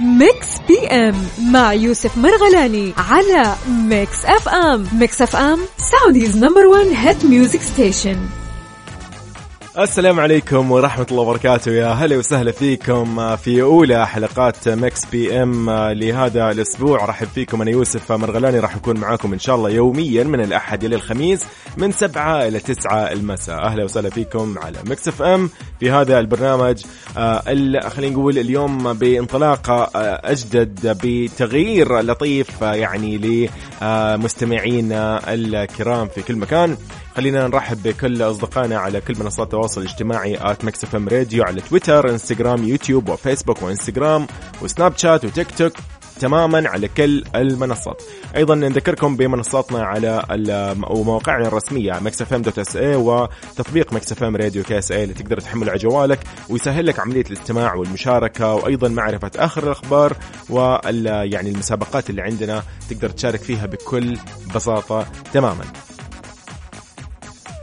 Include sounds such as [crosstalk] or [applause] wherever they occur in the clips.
Mix PM مع يوسف مرغلاني على Mix FM Mix FM Saudi's number 1 hit music station السلام عليكم ورحمة الله وبركاته. يا هلا وسهلا فيكم في أولى حلقات Mix PM لهذا الأسبوع. رحب فيكم أنا يوسف مرغلاني. راح أكون معاكم إن شاء الله يوميا من الأحد إلى الخميس من سبعة إلى تسعة المساء. أهلا وسهلا فيكم على Mix FM في هذا البرنامج. آه، خلينا نقول اليوم بانطلاقة آه، أجدد بتغيير لطيف آه، يعني لمستمعينا الكرام في كل مكان. خلينا نرحب بكل أصدقائنا على كل منصات التواصل الاجتماعي at Mix FM Radio على تويتر إنستغرام يوتيوب وفيسبوك وإنستغرام وسناب شات وتيك توك تماما على كل المنصات. أيضا نذكركم بمنصاتنا على ومواقعنا الرسمية Mix FM dot SA وتطبيق Mix FM Radio KSA اللي تقدر تحمله على جوالك ويسهل لك عملية الاستماع والمشاركة وأيضا معرفة آخر الأخبار وال يعني المسابقات اللي عندنا تقدر تشارك فيها بكل بساطة تماما.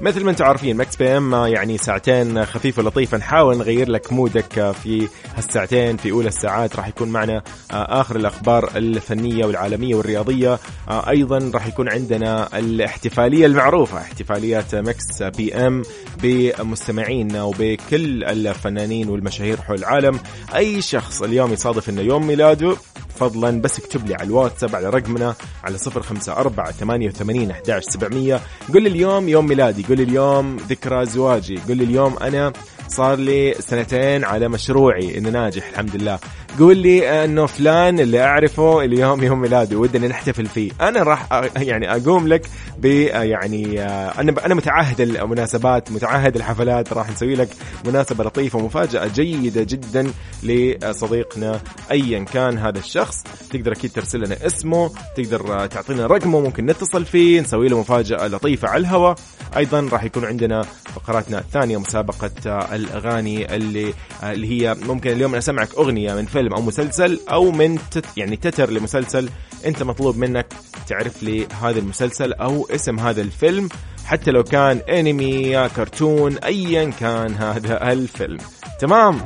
مثل ما أنتم عارفين Mix PM يعني ساعتين خفيفه لطيفه نحاول نغير لك mood ك في هالساعتين في أولى الساعات راح يكون معنا آه، آخر الأخبار الفنية والعالمية والرياضية. آه، أيضا راح يكون عندنا الاحتفالية المعروفة احتفاليات Mix PM بمستمعينا وبكل الفنانين والمشاهير حول العالم. أي شخص اليوم يصادف إنه يوم ميلاده فضلا بس اكتب لي على الواتساب على رقمنا على 054 88 11 700 قول لي اليوم يوم ميلادي قول لي اليوم ذكرى زواجي قول لي اليوم أنا صار لي سنتين على مشروعي انه ناجح الحمد لله. قول لي انه فلان اللي اعرفه اليوم يوم ميلاده ودنا نحتفل فيه. أنا راح يعني اقوم لك ب يعني أنا أنا متعهد المناسبات متعهد الحفلات راح نسوي لك مناسبة لطيفة مفاجاه جيدة جدا لصديقنا ايا كان هذا الشخص. تقدر أكيد ترسل لنا اسمه تقدر تعطينا رقمه ممكن نتصل فيه نسوي له مفاجأة لطيفة على الهواء. أيضا راح يكون عندنا فقراتنا الثانية مسابقة الأغاني اللي اللي هي ممكن اليوم أسمعك أغنية من فيلم أو مسلسل أو من تت يعني تتر لمسلسل أنت مطلوب منك تعرف لي هذا المسلسل أو اسم هذا الفيلم حتى لو كان أنمي كرتون ايا كان هذا [laughs] الفيلم. تمام؟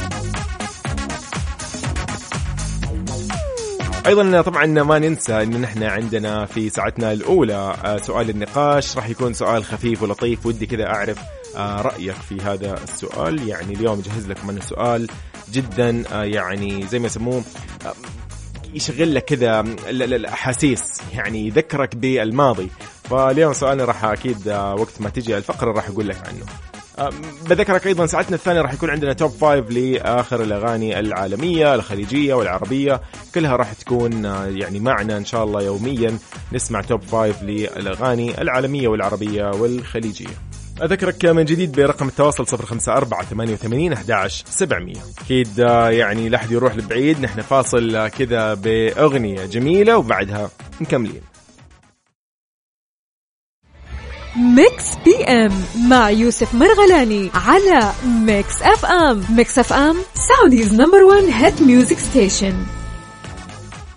أيضا طبعا ما ننسى إن نحن عندنا في ساعتنا الأولى آه، سؤال النقاش راح يكون سؤال خفيف ولطيف ودي كذا أعرف آه، رأيك في هذا السؤال. يعني اليوم جهز لكم أنا سؤال جدا آه، يعني زي ما يسموه يشغل لك كذا الأحاسيس يعني يذكرك بالماضي. فاليوم سؤالنا راح أكيد وقت ما تجي الفقرة راح أقول لك عنه. بذكرك أيضا ساعتنا الثانية راح يكون عندنا top five لآخر الأغاني العالمية الخليجية والعربية. كلها راح تكون آه، يعني معنا إن شاء الله يوميا. نسمع top five للأغاني العالمية والعربية والخليجية. أذكرك من جديد برقم التواصل 054 88 11 700 أكيد آه، يعني لا أحد يروح لبعيد. نحن فاصل آه، كذا بأغنية جميلة وبعدها مكملين. Mix PM مع يوسف مرغلاني على Mix FM. Mix FM Saudi's number 1 hit music station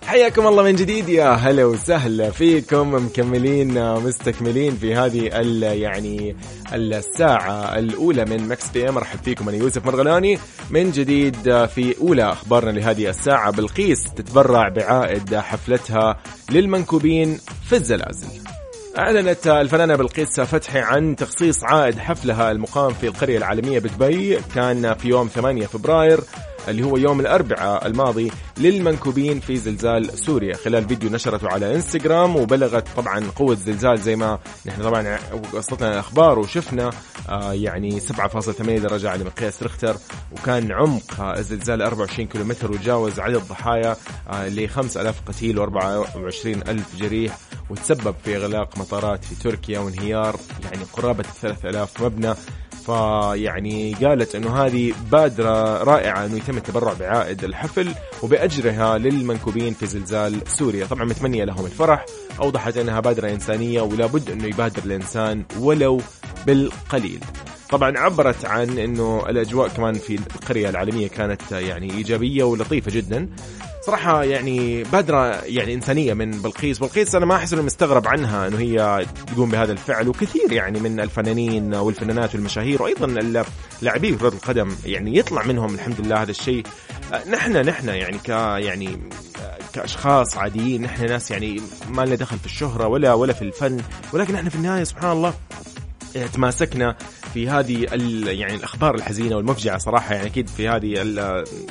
حياكم الله من جديد يا هلا وسهلا فيكم مكملين مستكملين في هذه ال يعني الساعة الأولى من Mix PM. أرحب فيكم أنا يوسف مرغلاني. من جديد في أولى أخبارنا لهذه الساعة بلقيس تتبرع بعائد حفلتها للمنكوبين في الزلازل. أعلنت الفنانة بلقيس فتحي عن تخصيص عائد حفلها المقام في القرية العالمية بدبي كان في يوم 8 فبراير. اللي هو يوم الأربعاء الماضي للمنكوبين في زلزال سوريا. خلال فيديو نشرته على إنستغرام وبلغت طبعا قوة الزلزال زي ما نحن طبعا وصلتنا الأخبار وشفنا آه يعني 7.8 درجة على مقياس ريختر وكان عمق الزلزال 24 كيلومتر وتجاوز عدد ضحايا آه ل 5000 قتيل و24 ألف جريح وتسبب في إغلاق مطارات في تركيا وانهيار يعني قرابة 3000 مبنى. فيعني قالت إنه هذه بادرة رائعة إنه يتم التبرع بعائد الحفل وبأجرها للمنكوبين في زلزال سوريا، طبعا متمنية لهم الفرح، أوضحت إنها بادرة إنسانية ولا بد إنه يبادر الإنسان ولو بالقليل. طبعا عبرت عن إنه الأجواء كمان في القرية العالمية كانت يعني إيجابية ولطيفة جدا. صراحة يعني بادرة يعني إنسانية من بلقيس. بلقيس أنا ما أحس إنه مستغرب عنها إنه هي تقوم بهذا الفعل وكثير يعني من الفنانين والفنانات والمشاهير وأيضا لاعبي كرة القدم يعني يطلع منهم الحمد لله هذا الشيء. نحن نحن يعني ك يعني كأشخاص عاديين نحن ناس يعني ما لنا دخل في الشهرة ولا ولا في الفن ولكن إحنا في النهاية سبحان الله تماسكنا. في هذه يعني الأخبار الحزينة والمفجعة صراحة يعني أكيد في هذه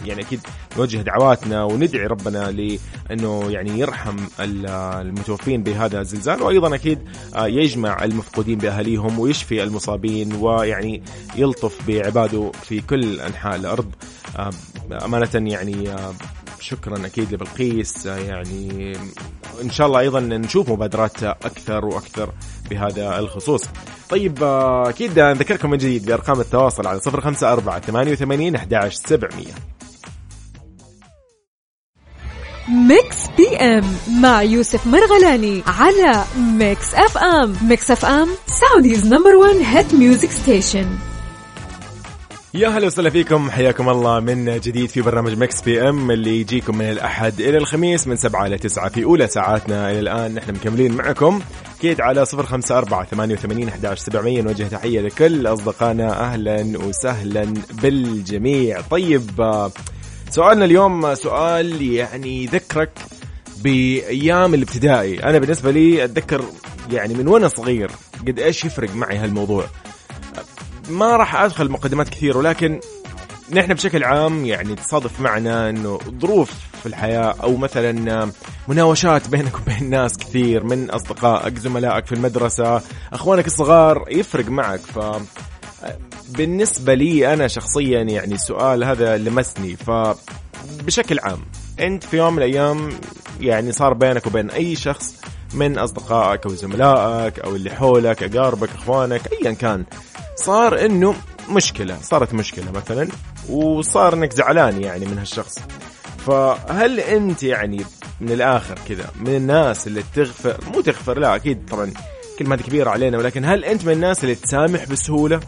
يعني أكيد نوجه دعواتنا وندعي ربنا لأنه يعني يرحم المتوفين بهذا الزلزال وأيضا أكيد آه، يجمع المفقودين باهاليهم ويشفي المصابين ويعني يلطف بعباده في كل أنحاء الأرض. آه، أمانة يعني آه، شكرا أكيد لبلقيس يعني إن شاء الله أيضا نشوف مبادرات أكثر وأكثر بهذا الخصوص. طيب أكيد نذكركم من جديد بأرقام التواصل على 054 88 11 700 Mix PM مع يوسف مرغلاني على Mix FM. Mix FM Saudi's number 1 hit music station يا هلا وسهلا فيكم. حياكم الله من جديد في برنامج Mix PM اللي يجيكم من الأحد إلى الخميس من 7 إلى 9 في أولى ساعاتنا. إلى الآن نحن مكملين معكم. أكيد على 054 88 11 700 نوجه تحية لكل أصدقائنا. أهلا وسهلا بالجميع. طيب سؤالنا اليوم سؤال يعني يذكرك بأيام الابتدائي. أنا بالنسبة لي أتذكر يعني من وأنا صغير قد إيش يفرق معي هالموضوع. ما راح أدخل مقدمات كثير ولكن نحن بشكل عام يعني تصادف معنا إنه ظروف في الحياة أو مثلا مناوشات بينك وبين ناس كثير من أصدقائك زملائك في المدرسة أخوانك الصغار يفرق معك. ف بالنسبة لي أنا شخصيا يعني السؤال هذا لمسني. ف بشكل عام أنت في يوم من الأيام يعني صار بينك وبين أي شخص من أصدقائك أو زملائك أو اللي حولك أقاربك أخوانك ايا كان صار إنه مشكلة صارت مشكلة مثلا وصار إنك زعلان يعني من هالشخص. فهل أنت يعني من الآخر كذا من الناس اللي تغفر مو تغفر لا أكيد طبعا كلمة كبيرة علينا ولكن هل أنت من الناس اللي تسامح بسهولة؟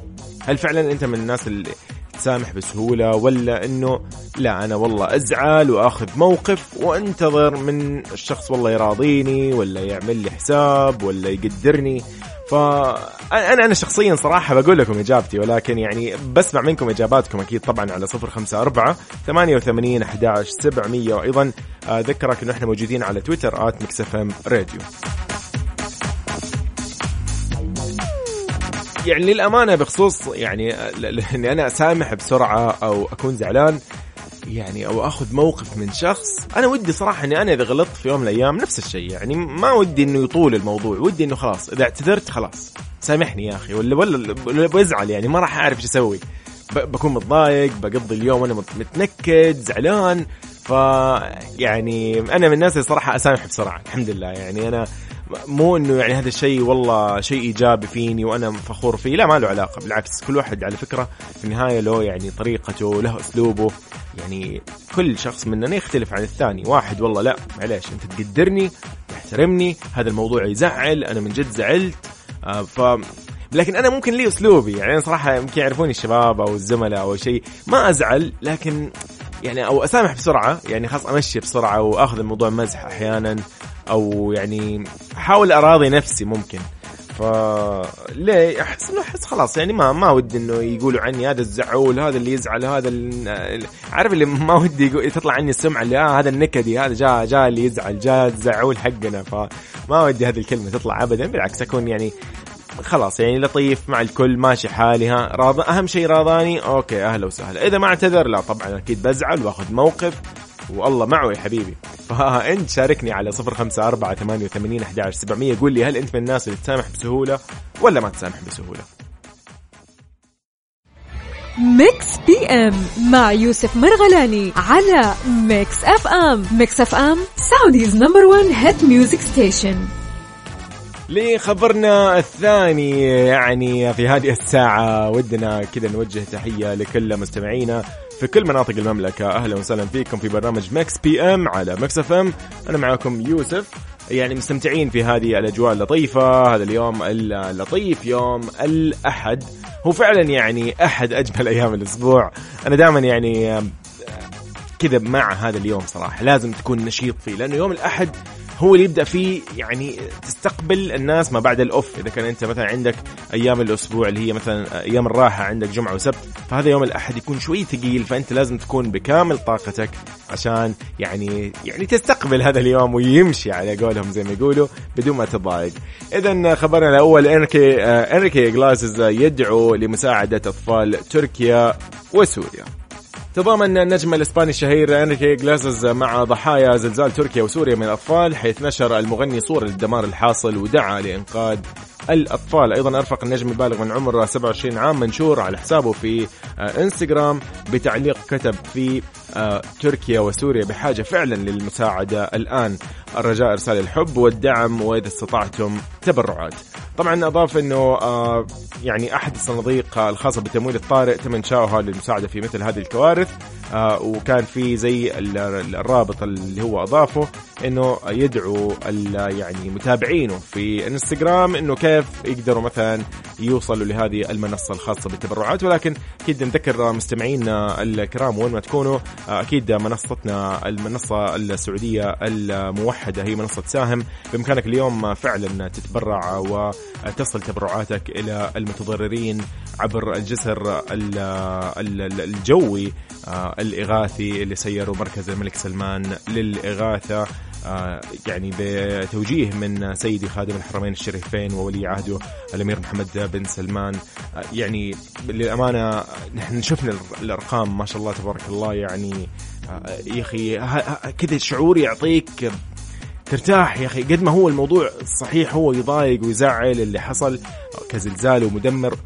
هل فعلا أنت من الناس اللي تسامح بسهولة ولا إنه لا أنا والله أزعل وأخذ موقف وأنتظر من الشخص والله يراضيني ولا يعمل لي حساب ولا يقدرني؟ فانا أنا شخصيا صراحة بقول لكم إجابتي ولكن يعني بسمع منكم إجاباتكم أكيد طبعا على 054 88 11 700 وأيضا أذكرك إنه إحنا موجودين على تويتر إم راديو. يعني للأمانة بخصوص يعني إني أنا اسامح بسرعة أو أكون زعلان يعني أو أخذ موقف من شخص أنا ودي صراحة إني أنا إذا غلطت في يوم من الأيام نفس الشيء يعني ما ودي إنه يطول الموضوع ودي إنه خلاص إذا اعتذرت خلاص. سامحني يا أخي ولا ولا بزعل يعني ما راح أعرف إيش أسوي. بكون متضايق بقضي اليوم وأنا متنكد زعلان. ف يعني أنا من الناس اللي صراحة أسامح بسرعة الحمد لله. يعني أنا مو إنه يعني هذا الشيء والله شيء إيجابي فيني وأنا فخور فيه لا ما له علاقة بالعكس كل واحد على فكرة في النهاية له يعني طريقته له أسلوبه يعني كل شخص مننا يختلف عن الثاني واحد والله لا معليش أنت تقدرني تحترمني هذا الموضوع يزعل أنا من جد زعلت آه ف لكن أنا ممكن لي أسلوبي يعني أنا صراحة يمكن يعرفوني الشباب أو الزملاء أو شيء ما أزعل لكن يعني أو أسامح بسرعة يعني خلاص أمشي بسرعة وأخذ الموضوع مزح أحيانا أو يعني أحاول أراضي نفسي ممكن. ف ليه؟ أحس إنه أحس خلاص يعني ما ما ودي إنه يقولوا عني هذا الزعول هذا اللي يزعل هذا اللي عارف اللي ما ودي يقول تطلع عني السمعة اللي آه هذا النكدي هذا جاء جاء اللي يزعل جاء الزعول حقنا. فما ودي هذه الكلمة تطلع ابدا بالعكس أكون يعني خلاص يعني لطيف مع الكل ماشي حالي ها. راض أهم شيء راضاني أوكي أهلا وسهلا. إذا ما اعتذر لا طبعا أكيد بزعل وآخذ موقف. والله معه يا حبيبي. فانت شاركني على 054 88 11 700 قول لي هل انت من الناس اللي تسامح بسهولة ولا ما تسامح بسهولة. Mix PM مع يوسف مرغلاني على Mix FM. Mix FM Saudi's number 1 hit music station. لخبرنا الثاني يعني في هذه الساعة ودنا كذا نوجه تحية لكل مستمعينا. في كل مناطق المملكة. أهلا وسهلا فيكم في برنامج Mix PM على Mix FM. أنا معكم يوسف. يعني مستمتعين في هذه الأجواء اللطيفة. هذا اليوم اللطيف يوم الأحد. هو فعلا يعني أحد أجمل أيام الأسبوع. أنا دائما يعني كذا مع هذا اليوم صراحة. لازم تكون نشيط فيه لأنه يوم الأحد هو اللي يبدأ فيه يعني تستقبل الناس ما بعد الأوف. إذا كان أنت مثلا عندك أيام الأسبوع اللي هي مثلا أيام الراحة عندك جمعة وسبت فهذا يوم الأحد يكون شوي ثقيل فأنت لازم تكون بكامل طاقتك عشان يعني يعني تستقبل هذا اليوم ويمشي على قولهم زي ما يقولوا بدون ما تضايق. اذا خبرنا الأول إنريكي إنريكي جلاسز يدعو لمساعدة أطفال تركيا وسوريا. تضامن النجم الإسباني الشهير إنريكي جلاسز مع ضحايا زلزال تركيا وسوريا من الأطفال حيث نشر المغني صور للدمار الحاصل ودعا لإنقاذ الأطفال. أيضا أرفق النجم البالغ من عمره 27 عام منشور على حسابه في آه، إنستغرام بتعليق كتب في آه، تركيا وسوريا بحاجة فعلا للمساعدة. الآن الرجاء إرسال الحب والدعم وإذا استطعتم تبرعات. طبعا أضاف أنه آه، يعني أحد الصناديق الخاصة بالتمويل الطارئ تم إنشاؤها للمساعدة في مثل هذه الكوارث. وكان في زي الرابط اللي هو أضافه أنه يدعو يعني متابعينه في إنستغرام أنه كيف يقدروا مثلا يوصلوا لهذه المنصة الخاصة بالتبرعات. ولكن أكيد نذكر مستمعينا الكرام وين ما تكونوا أكيد منصتنا المنصة السعودية الموحدة هي منصة ساهم. بإمكانك اليوم فعلا تتبرع. وتصل تبرعاتك إلى المتضررين عبر الجسر الجوي الإغاثي اللي سيروا مركز الملك سلمان للإغاثة. آه، يعني بتوجيه من سيدي خادم الحرمين الشريفين وولي عهده الأمير محمد بن سلمان. آه، يعني للأمانة نحن شفنا الأرقام ما شاء الله تبارك الله. يعني آه، يا أخي كذا شعور يعطيك ترتاح يا أخي. قد ما هو الموضوع صحيح هو يضايق ويزعل اللي حصل كزلزال ومدمر.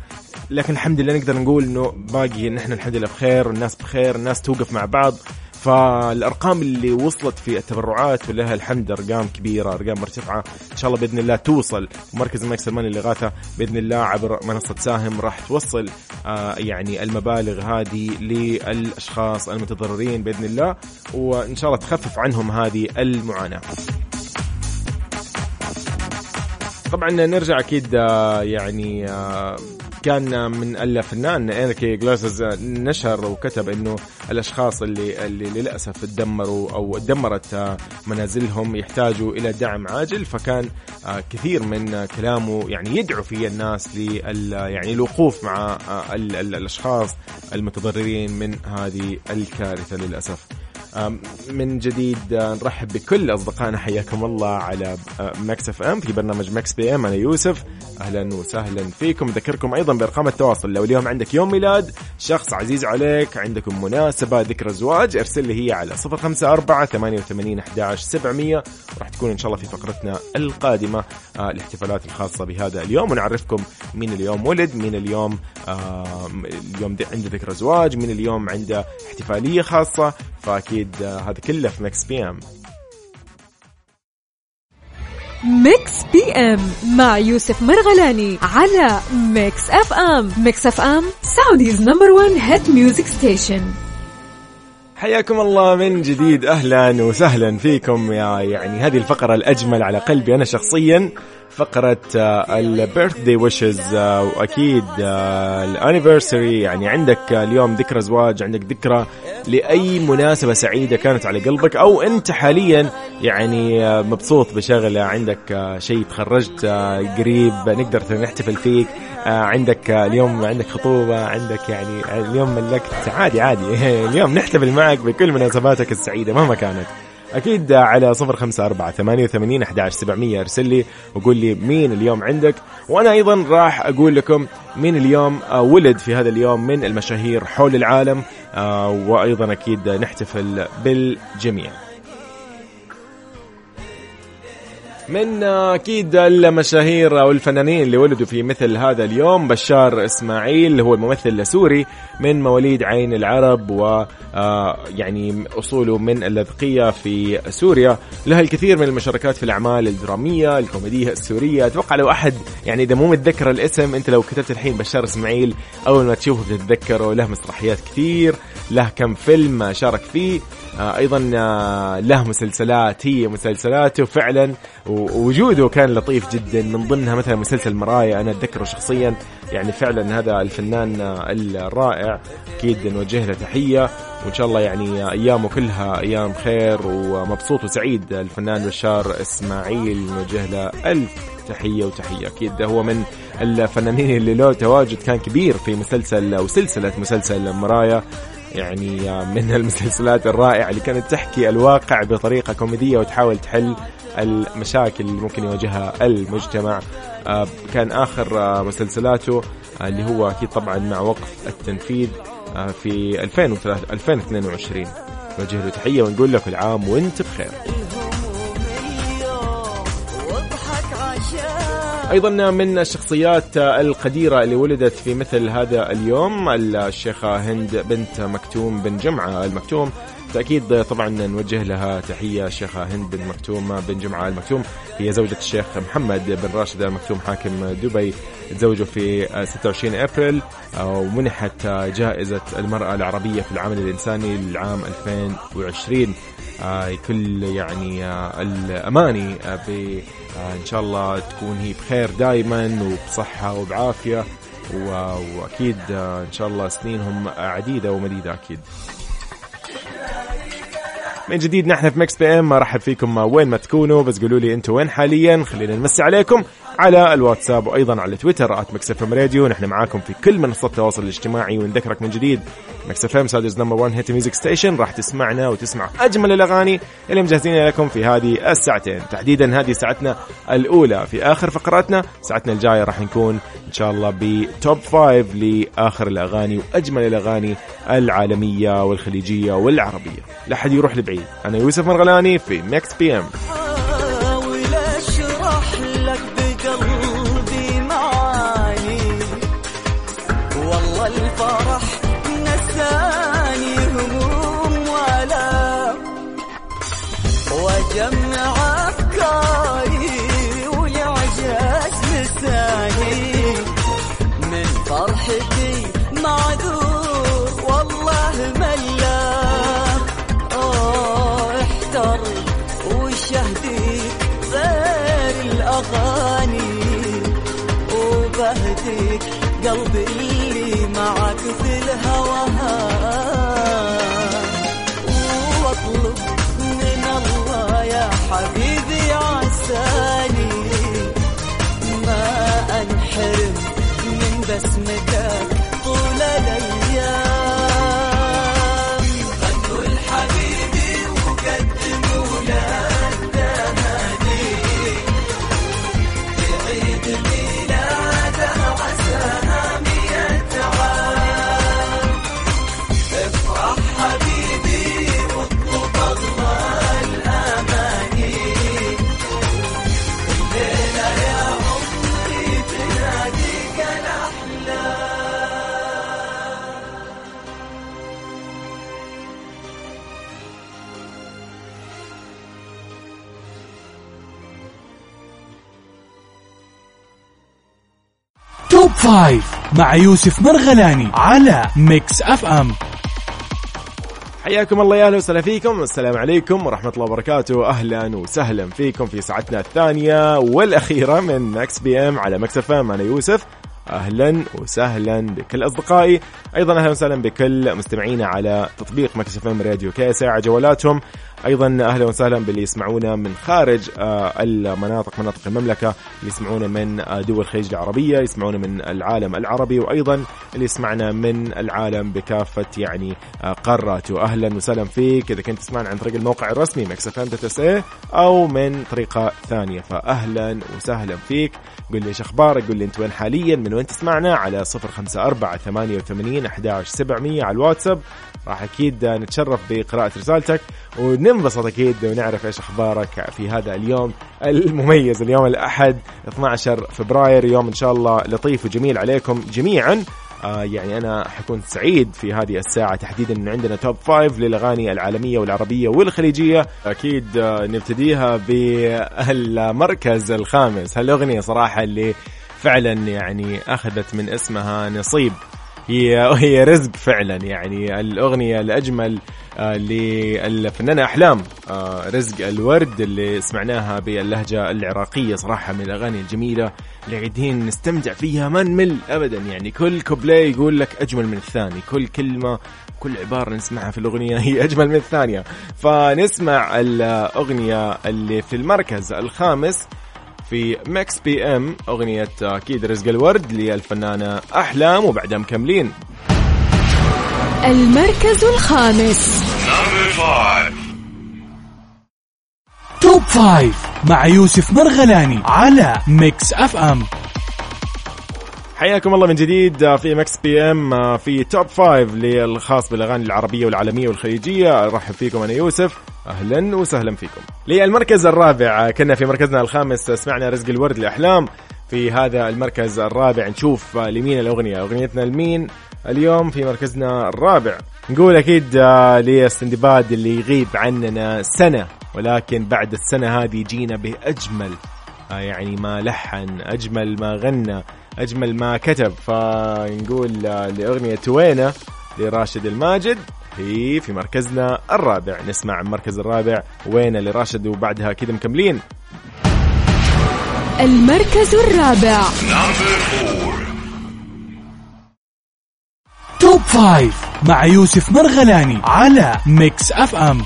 لكن الحمد لله نقدر نقول إنه باقي نحن الحمد لله بخير والناس بخير الناس توقف مع بعض. فالأرقام اللي وصلت في التبرعات ولها الحمد أرقام كبيرة أرقام مرتفعة. إن شاء الله بإذن الله توصل. ومركز الملك سلمان للاغاثه بإذن الله عبر منصة ساهم راح توصل آه يعني المبالغ هذه للأشخاص المتضررين بإذن الله. وإن شاء الله تخفف عنهم هذه المعاناة. طبعا نرجع أكيد آه، يعني آه، كان من الفنان انريكي جلاسز نشر وكتب إنه الأشخاص اللي اللي للأسف تدمروا أو دمرت منازلهم يحتاجوا إلى دعم عاجل فكان كثير من كلامه يعني يدعو فيه الناس لل يعني الوقوف مع الأشخاص المتضررين من هذه الكارثة للأسف. من جديد نرحب بكل أصدقائنا حياكم الله على Mix FM في برنامج Mix PM. أنا يوسف أهلا وسهلا فيكم. ذكركم أيضا بأرقام التواصل. لو اليوم عندك يوم ميلاد شخص عزيز عليك عندكم مناسبة ذكرى زواج ارسل لي هي على 054 88 11 700 راح تكون إن شاء الله في فقرتنا القادمة. آه الاحتفالات الخاصة بهذا اليوم. ونعرفكم مين اليوم ولد مين اليوم آه اليوم عنده ذكرى زواج مين اليوم عنده احتفالية خاصة. فأكيد آه هذا كله في Mix PM. Mix PM مع يوسف مرغلاني على Mix FM. Mix FM Saudi's number 1 hit music station حياكم الله من جديد. أهلا وسهلا فيكم. يا يعني هذه الفقرة الأجمل على قلبي أنا شخصيا. فقرة البيرث داي ويشز وأكيد آه، الانيفرساري يعني عندك اليوم ذكرى زواج عندك ذكرى لأي مناسبة سعيدة كانت على قلبك أو أنت حاليا يعني آه، مبسوط بشغلة عندك آه، شيء تخرجت قريب نقدر نحتفل فيك عندك اليوم عندك خطوبة عندك يعني اليوم ملكت. عادي عادي. [laughs] اليوم نحتفل معك بكل مناسباتك السعيدة مهما كانت. أكيد على صفر خمسة أربعة ثمانية وثمانين أحد سبعمية أرسل لي وقول لي مين اليوم عندك. وأنا أيضا راح أقول لكم مين اليوم ولد في هذا اليوم من المشاهير حول العالم. آه، وأيضا أكيد نحتفل بالجميع. من أكيد المشاهير أو الفنانين اللي ولدوا في مثل هذا اليوم بشار إسماعيل هو الممثل السوري من مواليد عين العرب و آه، يعني أصوله من اللاذقيه في سوريا. له الكثير من المشاركات في الأعمال الدرامية الكوميدية السورية. أتوقع لو أحد يعني إذا مو متذكر الاسم أنت لو كتبت الحين بشار إسماعيل أول ما تشوفه بتتذكره له مسرحيات كثير له كم فيلم شارك فيه. أيضا آه، له مسلسلات هي مسلسلاته فعلا ووجوده كان لطيف جدا. من ضمنها مثلا مسلسل مرايا أنا أتذكره شخصيا. يعني فعلا هذا الفنان الرائع. أكيد نوجه له تحية. وإن شاء الله يعني أيامه كلها أيام خير ومبسوط وسعيد الفنان بشار إسماعيل. نوجه له ألف تحية وتحية. أكيد هو من الفنانين اللي له تواجد كان كبير في مسلسل أو سلسلة مسلسل مرايا. يعني من المسلسلات الرائعة اللي كانت تحكي الواقع بطريقة كوميدية وتحاول تحل المشاكل اللي ممكن يواجهها المجتمع. آه، كان آخر مسلسلاته اللي هو أكيد طبعا مع وقف التنفيذ آه، في 2022 نوجه له تحية ونقول له كل عام وانت بخير. أيضا من الشخصيات القديرة اللي ولدت في مثل هذا اليوم الشيخة هند بنت مكتوم بن جمعة المكتوم. تأكيد طبعا نوجه لها تحية الشيخة هند بن مكتوم بن جمعة المكتوم. هي زوجة الشيخ محمد بن راشد المكتوم حاكم دبي تزوجوا في 26 أبريل. ومنحت جائزة المرأة العربية في العمل الإنساني للعام 2020 آه، كل يعني آه، الأماني آه، إن شاء الله تكون هي بخير دائما وبصحة وبعافية وأكيد إن شاء الله سنينهم عديدة ومديدة أكيد. من جديد نحن في Mix PM ارحب فيكم وين ما تكونوا بس قولوا لي أنتم وين حاليا خلينا نمسي عليكم. على الواتساب وأيضا على تويتر at Mix FM Radio. نحن معاكم في كل منصات التواصل الاجتماعي ونذكرك من جديد. Mix FM Saudi's number 1 hit music station راح تسمعنا وتسمع أجمل الأغاني اللي مجهزين لكم في هذه الساعتين. تحديدا هذه ساعتنا الأولى في آخر فقراتنا. ساعتنا الجاية راح نكون إن شاء الله ب top five لآخر الأغاني وأجمل الأغاني العالمية والخليجية والعربية. لا حد يروح لبعيد. أنا يوسف مرغلاني في مكس بي إم. قلبي اللي معك في الهوى وأطلب من الله يا حبيبي عساني. ما انحرم five مع يوسف مرغلاني على Mix FM. حياكم الله يا أهلا وسهلا فيكم. السلام عليكم ورحمة الله وبركاته. أهلا وسهلا فيكم في ساعتنا الثانية والأخيرة من Mix PM على Mix FM. أنا يوسف. أهلا وسهلا بكل أصدقائي. أيضا أهلا وسهلا بكل مستمعينا على تطبيق Mix FM Radio KSA على جوالاتهم. أيضا أهلا وسهلا باللي يسمعونا من خارج آه، المناطق مناطق المملكة اللي يسمعونا من آه، دول الخليج العربية يسمعونا من العالم العربي وأيضا اللي يسمعنا من العالم بكافة يعني آه، قاراته أهلا وسهلا فيك إذا كنت تسمعنا عن طريق الموقع الرسمي Mix FM أو من طريقة ثانية. فاهلا وسهلا فيك. قل لي إيش أخبارك قل لي أنت وين حاليا من وين تسمعنا؟ على 054 88 11700 على الواتساب. راح أكيد نتشرف بقراءة رسالتك وننبسط أكيد ونعرف إيش أخبارك في هذا اليوم المميز اليوم الأحد 12 فبراير يوم إن شاء الله لطيف وجميل عليكم جميعا. آه يعني أنا حكون سعيد في هذه الساعة تحديدا ان عندنا توب فايف للأغاني العالمية والعربية والخليجية. أكيد آه نبتديها بالمركز الخامس. هالأغنية صراحة اللي فعلا يعني أخذت من اسمها نصيب. هي [laughs] هي رزق فعلا. يعني الأغنية الأجمل آه، للفنانة أحلام آه، رزق الورد اللي سمعناها باللهجة العراقية صراحة من الأغاني الجميلة اللي قاعدين نستمتع فيها ما نمل ابدا. يعني كل كوبلي يقول لك أجمل من الثاني كل كلمة كل عبارة نسمعها في الأغنية هي [laughs] أجمل من الثانية. فنسمع الأغنية اللي في المركز الخامس. في Mix PM أغنية أكيد رزق الورد للفنانة أحلام وبعدها مكملين. المركز الخامس. top five مع يوسف مرغلاني على Mix FM حياكم الله من جديد في Mix PM في top five للخاص بالأغاني العربية والعالمية والخليجية. أرحب فيكم أنا يوسف. أهلا وسهلا فيكم. للمركز الرابع كنا في مركزنا الخامس سمعنا رزق الورد لأحلام. في هذا المركز الرابع نشوف لمين الأغنية؟ أغنيتنا لمين؟ اليوم في مركزنا الرابع. نقول أكيد للسندباد اللي يغيب عننا سنة ولكن بعد السنة هذه جينا بأجمل يعني ما لحن أجمل ما غنى أجمل ما كتب. فنقول لأغنية وينه؟ لراشد الماجد. هي في مركزنا الرابع. نسمع المركز الرابع وينه لراشد وبعدها كذا مكملين. المركز الرابع. top five مع يوسف مرغلاني على Mix FM.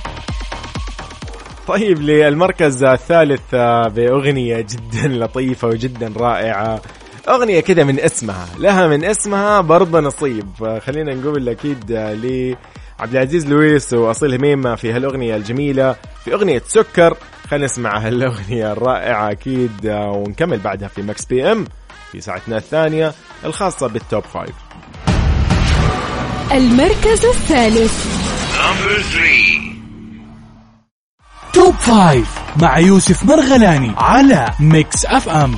طيب للمركز الثالث بأغنية جدا لطيفة وجدا رائعة. أغنية كذا من اسمها لها من اسمها برضه نصيب. خلينا نقول أكيد ل عبد العزيز لويس وأصيل هميم في هالأغنية الجميلة في أغنية سكر. خلينا نسمع هالأغنية الرائعة أكيد ونكمل بعدها في Mix PM في ساعتنا الثانية الخاصة بال top five المركز الثالث. top five مع يوسف مرغلاني على Mix FM.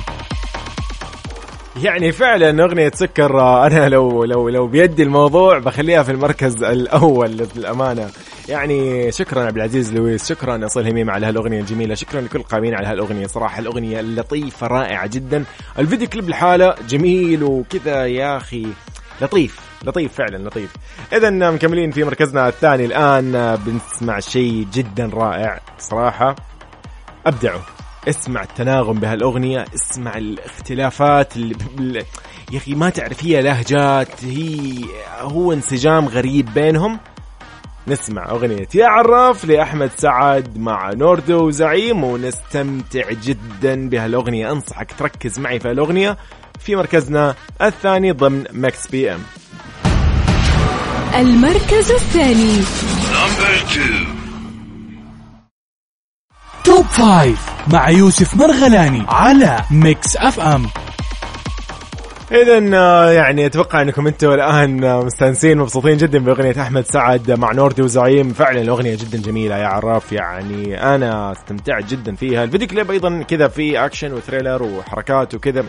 يعني فعلا أغنية سكر أنا لو لو لو بيدي الموضوع بخليها في المركز الأول للأمانة. يعني شكرا عبد العزيز لويس شكرا اصيل هميم على هالأغنية الجميلة شكرا لكل القائمين على هالأغنية. صراحة الأغنية لطيفه رائعة جدا. الفيديو كليب لحاله جميل وكذا يا أخي. لطيف لطيف فعلا لطيف. اذا مكملين في مركزنا الثاني الآن. بنسمع شيء جدا رائع. صراحة أبدعوا. اسمع التناغم بهالأغنية اسمع الاختلافات اللي يا أخي ما تعرف هي لهجات هي هو انسجام غريب بينهم. نسمع أغنية يا عراف لأحمد سعد مع نوردو وزعيم ونستمتع جدا بهالأغنية. أنصحك تركز معي في الأغنية في مركزنا الثاني ضمن Mix PM. المركز الثاني. top five مع يوسف مرغلاني على Mix FM اذا يعني أتوقع أنكم أنتم الآن مستانسين مبسوطين جدا بأغنية أحمد سعد مع نوردو وزعيم. فعلا الأغنية جدا جميلة يا عراف. يعني أنا استمتعت جدا فيها. الفيديو كليب أيضا كذا في action و thriller وحركات وكذا.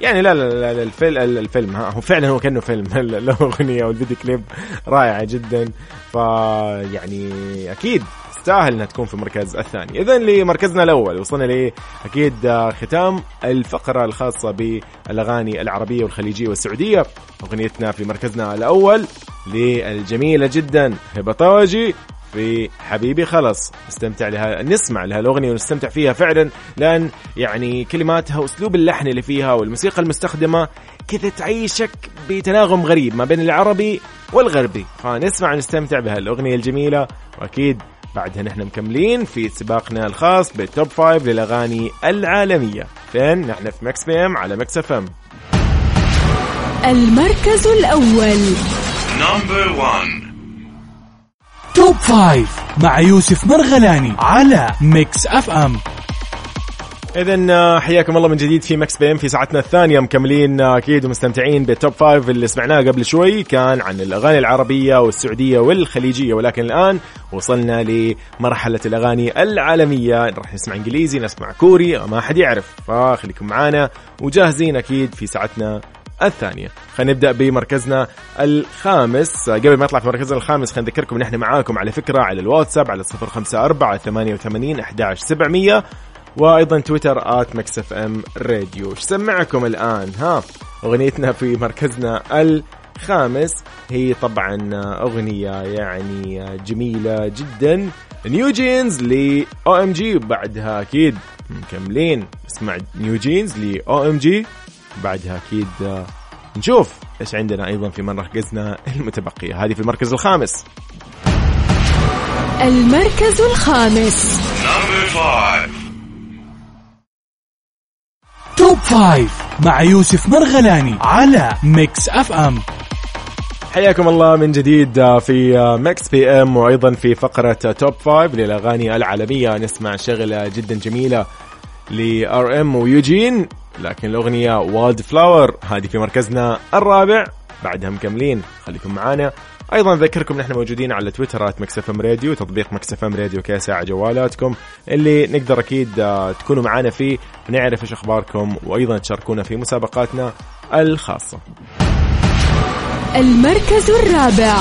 يعني لا لا لا الفيلم الفيلم ها هو فعلا هو كأنه فيلم. [laughs] الأغنية والفيديو كليب رائعه جدا. فيعني أكيد تستاهل إنها تكون في المركز الثاني. اذا لمركزنا الأول وصلنا ل أكيد ختام الفقرة الخاصة بالأغاني العربية والخليجية والسعودية. أغنيتنا في مركزنا الأول للجميلة جدا هبة طواجي في حبيبي خلص. نستمتع لها نسمع لها الأغنية ونستمتع فيها فعلا لأن يعني كلماتها وأسلوب اللحن اللي فيها والموسيقى المستخدمة كذا تعيشك بتناغم غريب ما بين العربي والغربي. فنسمع ونستمتع بهالأغنية الجميلة وأكيد بعدها نحن مكملين في سباقنا الخاص بال top five للأغاني العالمية. فين؟ نحن في Mix PM على Mix FM المركز الأول. Number one. top five مع يوسف مرغلاني على Mix FM اذا حياكم الله من جديد في Mix PM في ساعتنا الثانية. مكملين أكيد ومستمتعين بال top five اللي سمعناه قبل شوي كان عن الأغاني العربية والسعودية والخليجية. ولكن الآن وصلنا لمرحلة الأغاني العالمية. راح نسمع إنجليزي نسمع كوري ما حد يعرف. فخليكم معانا وجاهزين أكيد في ساعتنا الثانية. خلينا نبدأ بمركزنا الخامس. قبل ما نطلع في مركزنا الخامس خلينا نذكركم ان إحنا معاكم على فكرة على الواتساب على 054 88 11700 وأيضا تويتر at Mix FM Radio. إيش سمعكم الآن؟ ها أغنيتنا في مركزنا خامس هي طبعا أغنية يعني جميلة جدا. NewJeans ل OMG بعدها أكيد مكملين. اسمع NewJeans ل OMG بعدها أكيد نشوف إيش عندنا أيضا في مراكزنا المتبقيه هذه في المركز الخامس. المركز الخامس. Top Five مع يوسف مرغلاني على Mix FM. حياكم الله من جديد في Mix PM وأيضا في فقرة Top Five للأغاني العالمية. نسمع شغلة جدا جميلة ل RM و Youjeen لكن الأغنية Wild Flower هذه في مركزنا الرابع بعدها مكملين. خليكم معانا. أيضا اذكركم نحن موجودين على تويتر at Mix FM Radio تطبيق Mix FM Radio KSA على جوالاتكم. اللي نقدر أكيد آه، تكونوا معانا فيه ونعرف إيش أخباركم وأيضا تشاركونا في مسابقاتنا الخاصة. المركز الرابع.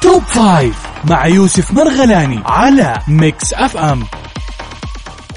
Top Five مع يوسف مرغلاني على Mix FM.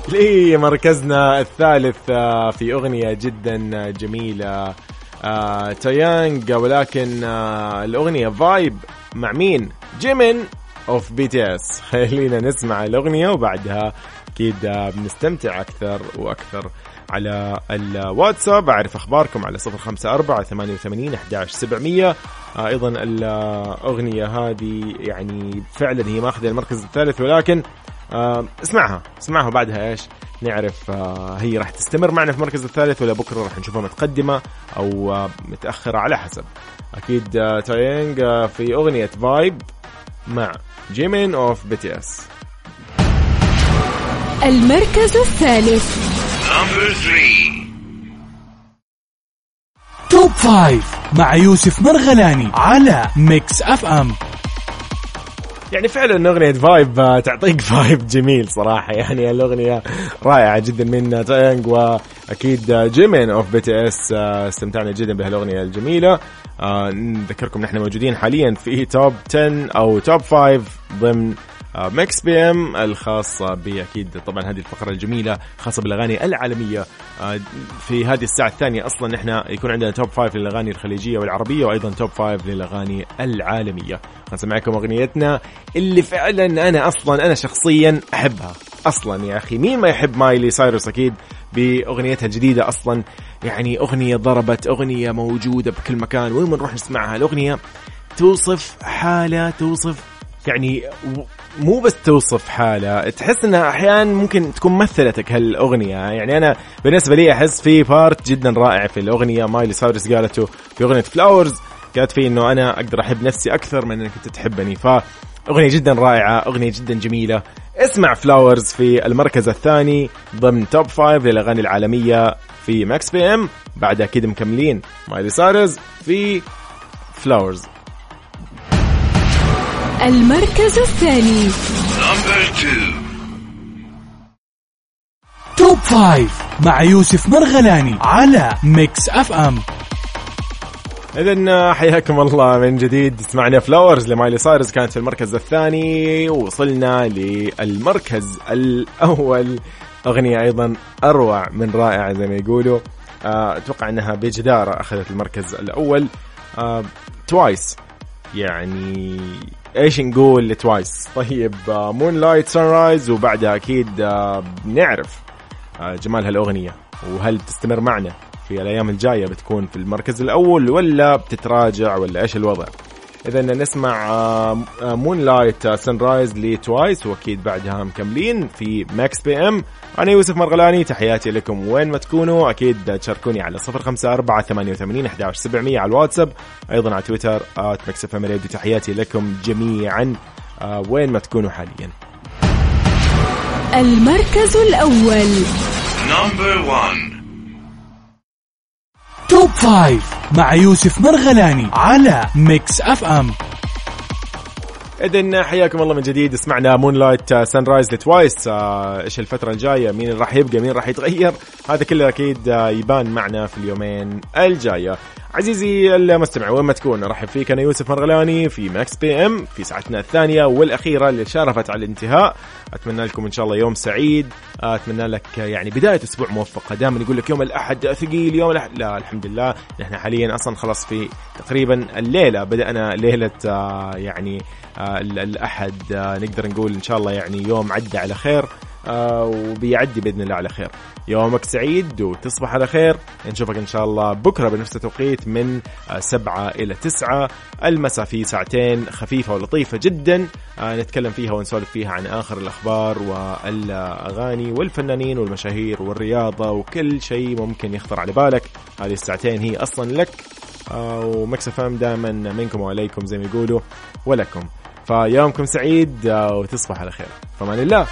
لمركزنا الثالث آه، في أغنية جدا جميلة. آه، Taeyang ولكن آه، الأغنية Vibe مع مين؟ Jimin of BTS خلينا نسمع الأغنية وبعدها أكيد آه، بنستمتع أكثر وأكثر على الواتساب. أعرف أخباركم على 054 88 11 700 آه، أيضا الأغنية هذه يعني فعلا هي ماخذة المركز الثالث ولكن آه، اسمعها اسمعها بعدها إيش؟ نعرف آه، هي راح تستمر معنا في المركز الثالث ولا بكرة راح نشوفها متقدمة أو آه، متأخرة على حسب. أكيد آه، Taeyang آه، في أغنية Vibe مع Jimin of BTS المركز الثالث. Number three. Top Five مع يوسف مرغلاني على Mix FM يعني فعلا اغنيه Vibe آه، تعطيك vibe جميل صراحة. يعني الأغنية رائعة جدا من Taeyang وأكيد Jimin of BTS استمتعنا جدا بهالأغنية الجميلة. آه، نذكركم نحن موجودين حاليا في Top 10 أو Top 5 ضمن Mix PM الخاصة بأكيد طبعا هذه الفقرة الجميلة خاصة بالأغاني العالمية. آه، في هذه الساعة الثانية أصلا نحن يكون عندنا توب 5 للأغاني الخليجية والعربية وأيضا توب 5 للأغاني العالمية. نسمعكم أغنيتنا اللي فعلا أنا أصلا أنا شخصيا أحبها. أصلا يا أخي مين ما يحب مايلي سايروس؟ أكيد بأغنيتها الجديدة أصلا يعني أغنية ضربت أغنية موجودة بكل مكان. وين ما نروح نسمعها؟ الأغنية توصف حالة توصف يعني مو بس توصف حالة تحس إنها أحيانا ممكن تكون مثلتك هالأغنية. يعني أنا بالنسبة لي أحس في part جدا رائع في الأغنية. Miley Cyrus قالته في أغنية Flowers قالت فيه إنه أنا أقدر أحب نفسي أكثر من إنك أنت تحبني. ف اغنية جدا رائعة أغنية جدا جميلة. اسمع Flowers في المركز الثاني ضمن Top Five للأغاني العالمية في Mix PM بعدها كده مكملين. Miley Cyrus في Flowers المركز الثاني. Number two. Top Five مع يوسف مرغلاني على Mix FM اذا حياكم الله من جديد. سمعنا Flowers ل Miley Cyrus كانت في المركز الثاني. وصلنا للمركز الأول. أغنية أيضا أروع من رائعه زي ما يقولوا. آه، أتوقع إنها بجدارة أخذت المركز الأول. آه، TWICE يعني إيش نقول ل TWICE طيب Moonlight Sunrise وبعدها أكيد آه، بنعرف آه، جمال هالأغنية وهل تستمر معنا في الأيام الجاية؟ بتكون في المركز الأول ولا بتتراجع ولا إيش الوضع؟ إذا نسمع Moonlight Sunrise ل TWICE وأكيد بعدها مكملين في Mix PM أنا يوسف مرغلاني تحياتي لكم وين ما تكونوا. أكيد تشاركوني على 054 88 11 700 على الواتساب أيضا على تويتر Mix FM Radio تحياتي لكم جميعا آه، وين ما تكونوا حاليا. المركز الأول. Number one. Top Five مع يوسف مرغلاني على Mix FM. اذا حياكم الله من جديد. سمعنا Moonlight Sunrise ل TWICE إيش الفترة الجاية؟ مين راح يبقى؟ مين راح يتغير؟ هذا كله أكيد آه، يبان معنا في اليومين الجاية. عزيزي المستمع وين ما تكون ارحب فيك. أنا يوسف مرغلاني في Mix PM في ساعتنا الثانية والأخيرة اللي شارفت على الانتهاء. أتمنى لكم إن شاء الله يوم سعيد. أتمنى لك يعني بداية أسبوع موفقة. دائما يقول لك يوم الأحد ثقيل يوم الاحد لا الحمد لله نحن حاليا أصلا خلاص في تقريبا الليلة. بدأنا ليلة آه، يعني آه، ال- الأحد. آه، نقدر نقول إن شاء الله يعني يوم عدى على خير. وبيعدي بإذن الله على خير. يومك سعيد وتصبح على خير. نشوفك إن شاء الله بكرة بنفس التوقيت من آه، سبعة إلى تسعة. المساء في ساعتين خفيفة ولطيفة جدا. آه، نتكلم فيها ونسولف فيها عن آخر الأخبار والأغاني والفنانين والمشاهير والرياضة وكل شيء ممكن يخطر على بالك. هذه الساعتين هي أصلا لك. آه، ومكس فام دائما منكم وعليكم زي ما يقولوا ولكم. فيومكم سعيد آه، وتصبح على خير. فمان الله.